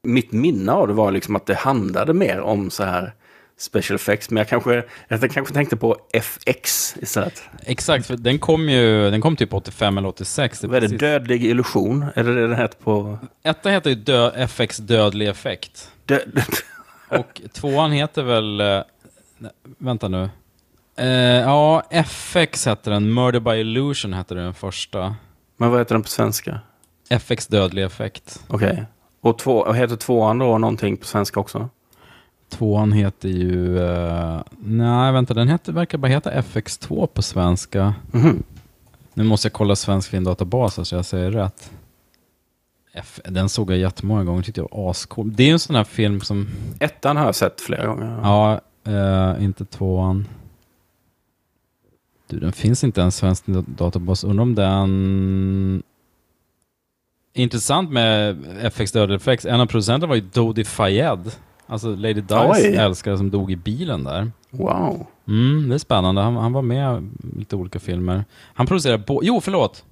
Mitt minne av det var liksom att det handlade mer om så här special effects. Men jag kanske, jag kanske tänkte på FX istället. exakt, för den kom ju, den kom typ 85 eller 86. Vad är det? precis- Dödlig illusion? Är det heter på... Etta heter ju dö, FX Dödlig Effekt. Dö... Och tvåan heter väl... eh, nej, vänta nu. Eh, ja, FX hette den. Murder by Illusion hette den första. Men vad heter den på svenska? FX Dödlig Effekt. Okej. Och två, och heter tvåan då någonting på svenska också? Tvåan heter ju... eh, nej, vänta. Den heter, verkar bara heta FX2 på svenska. Mhm. Nu måste jag kolla Svensk Filmdatabas så jag säger rätt. F, den såg jag jättemånga gånger. Tyckte jag var ascool. Det är ju en sån här film som... Ettan har jag sett flera gånger. Ja, eh, inte tvåan. Du, den finns inte ens svensk databas. Undrar om den... Intressant med FX Dödlig Effects. En av producenterna var ju Dodi Fayed. Alltså Lady Oj. älskare som dog i bilen där. Wow. Mm, det är spännande. Han, han var med i lite olika filmer. Han producerade bo- Jo, förlåt!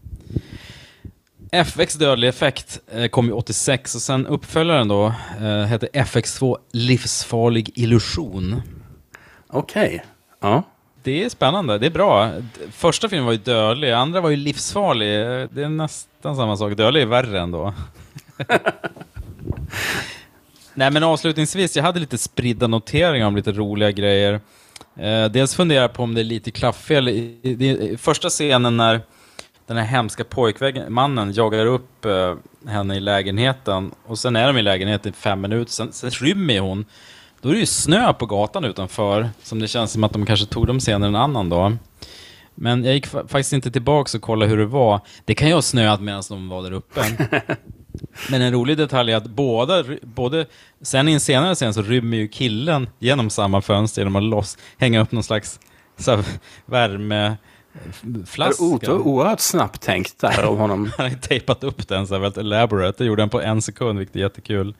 FX Dödlig Effekt eh, kom ju 86 och sen uppföljaren då eh, hette FX2 Livsfarlig Illusion. Okej. Ja. Det är spännande, det är bra. Första filmen var ju dödlig, andra var ju livsfarlig. Eh, Det är nästan samma sak. Dödlig är värre ändå. Nej men avslutningsvis, jag hade lite spridda noteringar om lite roliga grejer. Eh, dels funderar jag på om det är lite klaffel i, i, i första scenen när den här hemska pojkmannen jagar upp eh, henne i lägenheten och sen är de i lägenheten i fem minuter, sen, sen rymmer hon. Då är det ju snö på gatan utanför, som det känns som att de kanske tog dem senare en annan dag. Men jag gick fa- faktiskt inte tillbaka och kollade hur det var. Det kan ju ha snöat medan de var där uppe. Men en rolig detalj är att båda, både, sen i en senare scen så rymmer ju killen genom samma fönster genom att loss, hänga upp någon slags så här, värmeflaska. O- Oerhört snabbt tänkt där av honom. Han har tejpat upp den så här väldigt elaborate. Det gjorde han på en sekund, vilket är jättekul.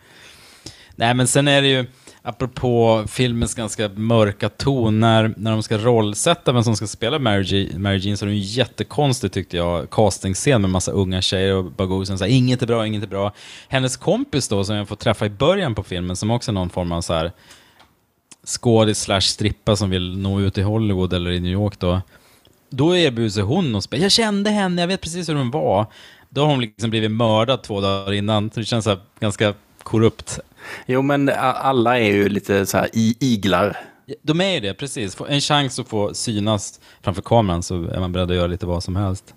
Nej, men sen är det ju, apropå filmens ganska mörka ton, när, de ska rollsätta vem som ska spela Mary, Jean- Mary Jean så är det en jättekonstig, tyckte jag, castingscen med massa unga tjejer och Bagosian säger inget är bra, inget är bra. Hennes kompis då, som jag får träffa i början på filmen, som också är någon form av så här skådis slash strippa som vill nå ut i Hollywood eller i New York då. Då erbjuder sig hon att spela. Jag kände henne, jag vet precis hur hon var. Då har hon liksom blivit mördad två dagar innan. Så det känns så här ganska korrupt. Jo, men alla är ju lite så här i iglar. De är ju det, precis. En chans att få synas framför kameran så är man beredd att göra lite vad som helst.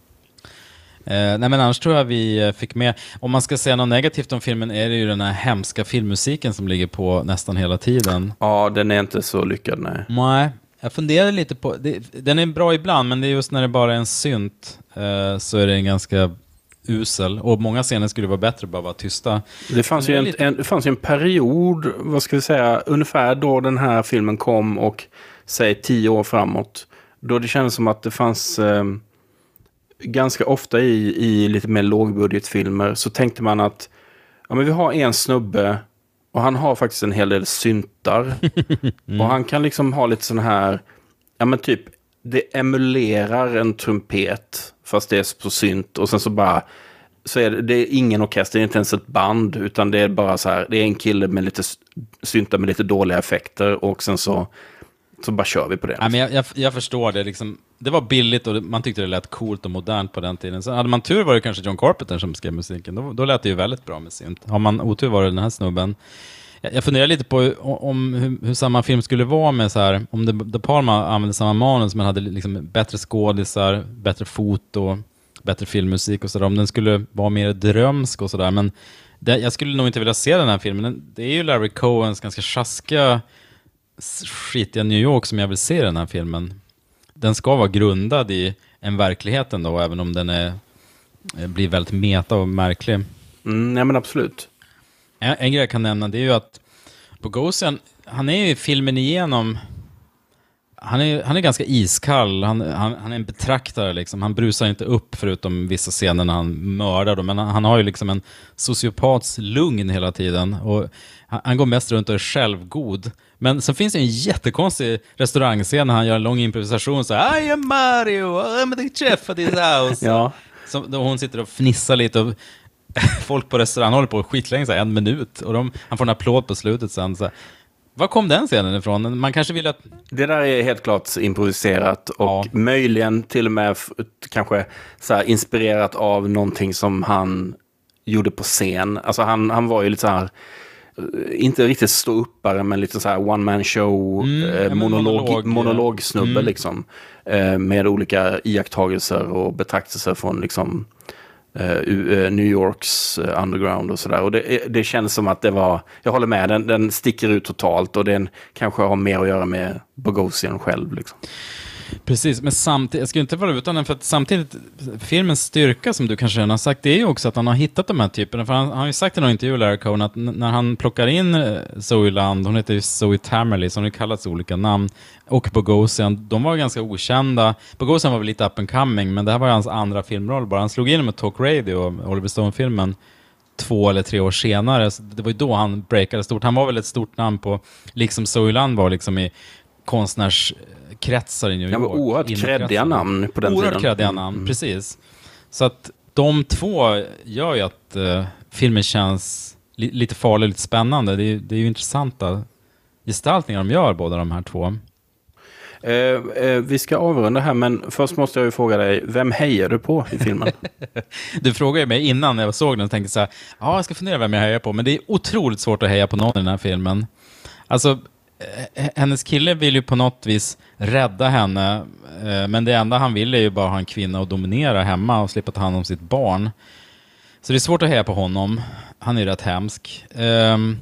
Eh, nej men annars tror jag vi eh, fick med, om man ska säga något negativt om filmen är det ju den här hemska filmmusiken som ligger på nästan hela tiden. Ja, den är inte så lyckad, nej. Nej, jag funderade lite på, det, den är bra ibland men det är just när det bara är en synt eh, så är den ganska usel. Och många scener skulle vara bättre bara vara tysta. Det fanns, ju en, lite- en, det fanns ju en period, vad ska vi säga, ungefär då den här filmen kom och säg tio år framåt. Då det kändes som att det fanns eh, ganska ofta i, i lite mer lågbudgetfilmer så tänkte man att ja, men vi har en snubbe och han har faktiskt en hel del syntar. Och han kan liksom ha lite sån här, ja men typ, det emulerar en trumpet fast det är på synt och sen så bara så är det, det är ingen orkester, det är inte ens ett band, utan det är bara så här, det är en kille med lite syntar med lite dåliga effekter och sen så, så bara kör vi på det. Nej, men jag, jag, jag förstår det. Liksom, det var billigt och det, man tyckte det lät coolt och modernt på den tiden. Sen hade man tur var det kanske John Carpenter som skrev musiken. Då, då lät det ju väldigt bra med synt. Har man otur var det den här snubben. Jag, funderar lite på hur- om hur, hur samma film skulle vara med så här, om De, De Palma använde samma manus men hade liksom bättre skådisar, bättre foto, bättre filmmusik och sådär. Om den skulle vara mer drömsk och sådär. Men det, jag skulle nog inte vilja se den här filmen. Det är ju Larry Cohens ganska sjaskiga skitiga New York som jag vill se i den här filmen. Den ska vara grundad i en verklighet ändå, även om den är, eh, blir väldigt meta och märklig. Mm, nej men absolut. En, en grej jag kan nämna det är ju att Bogosian, han är ju filmen igenom, han är, han är ganska iskall, han, han, han är en betraktare liksom. Han brusar inte upp förutom vissa scener när han mördar dem, men han, han har ju liksom en sociopats lugn hela tiden. Och han, han går mest runt och är självgod. Men sen finns det en jättekonstig restaurangscen när han gör en lång improvisation så här, I am Mario, I'm the chef of this house. Ja. Så, då hon sitter och fnissar lite och folk på restaurang håller på skitlänge, så här, en minut. Och de, han får en applåd på slutet sen. Så här. Var kom den scenen ifrån? Man kanske vill att... Det där är helt klart improviserat och Ja. möjligen till och med kanske så inspirerat av någonting som han gjorde på scen. Alltså han, han var ju lite så här, eh, inte riktigt ståuppare men lite så här one man show, Mm, eh, monolog, monolog, monologsnubbe Mm. liksom. Eh, med olika iakttagelser och betraktelser från liksom Eh, eh, New Yorks eh, underground och sådär. Och det, det känns som att det var, jag håller med, den, den sticker ut totalt och den kanske har mer att göra med Bogosian själv. Liksom. Precis, men samtidigt, jag skulle inte vara utan den, för att samtidigt, filmens styrka som du kanske redan har sagt, det är ju också att han har hittat de här typerna. För han, han har ju sagt i någon intervju, Larry Cohen, att när han plockar in eh, Zoe Land, hon heter ju Zoe Tamerley, så hon har ju kallats olika namn, och Bogosian, de var ganska okända. Bogosian var väl lite up and coming, men det här var ju hans andra filmroll bara. Han slog in med Talk Radio, Oliver Stone-filmen, två eller tre år senare. Så det var ju då han breakade stort. Han var väl ett stort namn på, liksom Zoe Land var liksom i konstnärs konstnärskretsar i New Ja, York. men oerhört kreddiga namn på den Oerhört tiden. kreddiga Mm, namn, mm. precis. Så att de två gör ju att eh, filmen känns li lite farlig, lite spännande. Det är, det är ju intressanta gestaltningar de gör, båda de här två. Eh, eh, vi ska avrunda här, men först måste jag ju fråga dig, vem hejar du på i filmen? Du frågade ju mig innan jag såg den och tänkte så här, ja, jag ska fundera vem jag hejar på, men det är otroligt svårt att heja på någon i den här filmen. Alltså, Eh, eh, hennes kille vill ju på något vis rädda henne, eh, men det enda han vill är ju bara ha en kvinna att dominera hemma och slippa ta hand om sitt barn. Så det är svårt att heja på honom. Han är ju rätt hemsk. Ehm,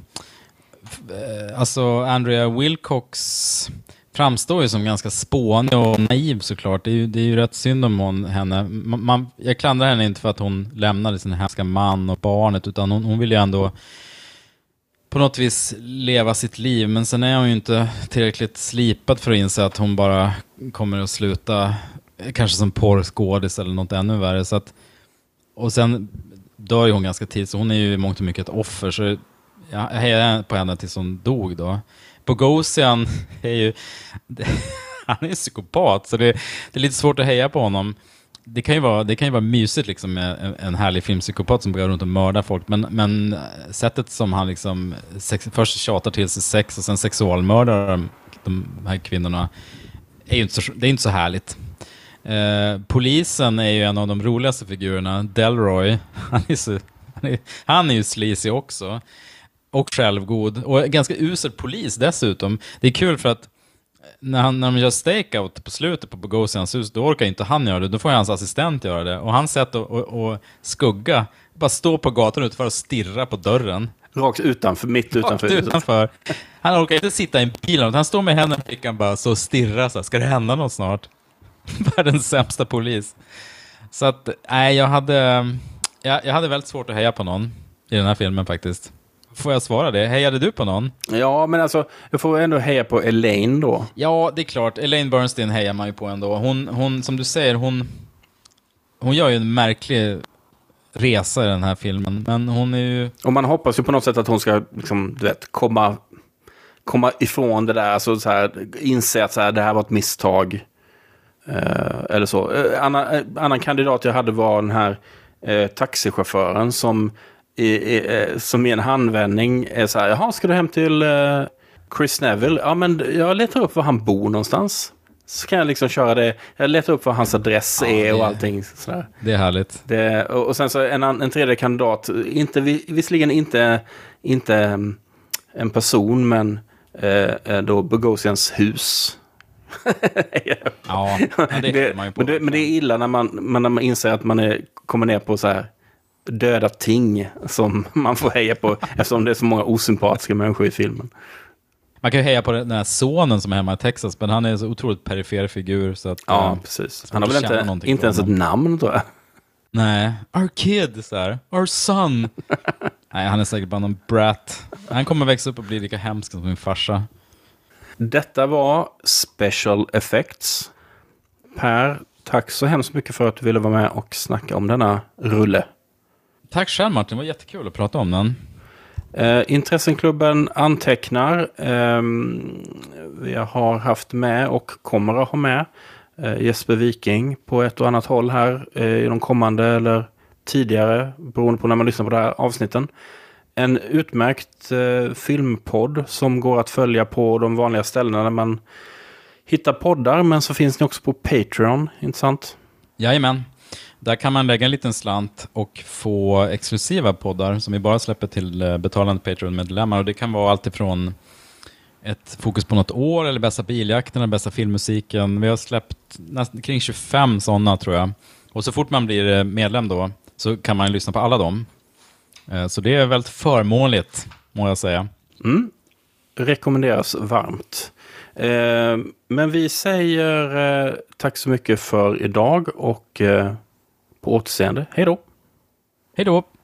alltså, Andrea Wilcox framstår ju som ganska spånig och naiv såklart. Det är ju, det är ju rätt synd om hon, henne. Man, man, jag klandrar henne inte för att hon lämnade sin hemska man och barnet, utan hon, hon vill ju ändå på något vis leva sitt liv, men sen är hon ju inte tillräckligt slipad för att inse att hon bara kommer att sluta, eh, kanske som porrskådis eller något ännu värre. Så att, och sen dör ju hon ganska tidigt, så hon är ju i mångt och mycket ett offer. Så jag hejade på henne tills hon dog då. Bogosian är ju, han är psykopat, så det, det är lite svårt att heja på honom. Det kan ju vara, det kan ju vara mysigt liksom med en, härlig filmpsykopat som går runt och mördar folk, men, men eh, sättet som han liksom sex, först tjatar till sig sex och sen sexualmördar de, de här kvinnorna, är ju inte så, det är inte så härligt. Eh, polisen är ju en av de roligaste figurerna, Delroy. Han är, så, han är, han är ju sleazy också. Och självgod. Och ganska usel polis dessutom. Det är kul för att när, han, när de gör stakeout på slutet på Bogosians hus, då orkar inte han göra det. Då får hans assistent göra det. Och hans sätt att att- att skugga, bara stå på gatan utanför och stirra på dörren. Rakt utanför, mitt utanför. Rakt utanför. Han orkar inte sitta i en bil, han står med händerna i fickan bara så och stirrar så här, ska det hända något snart? Världens sämsta polis. Så att, nej, jag hade, jag, jag hade väldigt svårt att heja på någon i den här filmen faktiskt. Får jag svara det? Hejade du på någon? Ja, men alltså, jag får ändå heja på Elaine då. Ja, det är klart. Elaine Bernstein hejar man ju på ändå. Hon, hon som du säger, hon, hon gör ju en märklig resa i den här filmen. Men hon är ju... Och man hoppas ju på något sätt att hon ska liksom, du vet, komma, komma ifrån det där. Alltså så här, inse att så här, det här var ett misstag. Eh, eller så. Eh, annan, eh, annan kandidat jag hade var den här eh, taxichauffören som i, i, eh, som i en handvändning är så här, jaha, ska du hem till eh, Chris Neville? Ja, men jag letar upp var han bor någonstans. Så kan jag liksom köra det. Jag letar upp vad hans adress Ja, är och det- allting sådär. Det är härligt. Det, och, och sen så en, en tredje kandidat, inte, vi- visserligen inte, inte mm, en person, men eh, då Bogosians hus. Ja, det hejar man ju på. men, det, men det är illa när man, man, när man inser att man är, kommer ner på så här döda ting som man får heja på eftersom det är så många osympatiska människor i filmen. Man kan ju heja på den här sonen som är hemma i Texas, men han är en så otroligt perifer figur. Så att, Ja, eh, precis. Han har väl inte, inte ens ett namn tror jag. Nej, our kid, så här. our son. Nej, han är säkert bara någon brat. Han kommer växa upp och bli lika hemsk som min farsa. Detta var Special Effects. Per, tack så hemskt mycket för att du ville vara med och snacka om denna rulle. Tack själv Martin, det var jättekul att prata om den. Eh, Intressenklubben antecknar. ehm, vi har haft med och kommer att ha med eh, Jesper Viking på ett och annat håll här eh, i de kommande eller tidigare, beroende på när man lyssnar på det här avsnitten. En utmärkt eh, filmpodd som går att följa på de vanliga ställena där man hittar poddar, men så finns ni också på Patreon, inte sant? Jajamän. Där kan man lägga en liten slant och få exklusiva poddar som vi bara släpper till eh, betalande Patreon-medlemmar. Och det kan vara allt ifrån ett fokus på något år, eller bästa biljakten, eller bästa filmmusiken. Vi har släppt nästan kring 25 sådana tror jag. Och så fort man blir eh, medlem då, så kan man lyssna på alla dem. Eh, så det är väldigt förmånligt, må jag säga. Mm. Rekommenderas varmt. Men vi säger tack så mycket för idag och på återseende. Hej då! Hej då!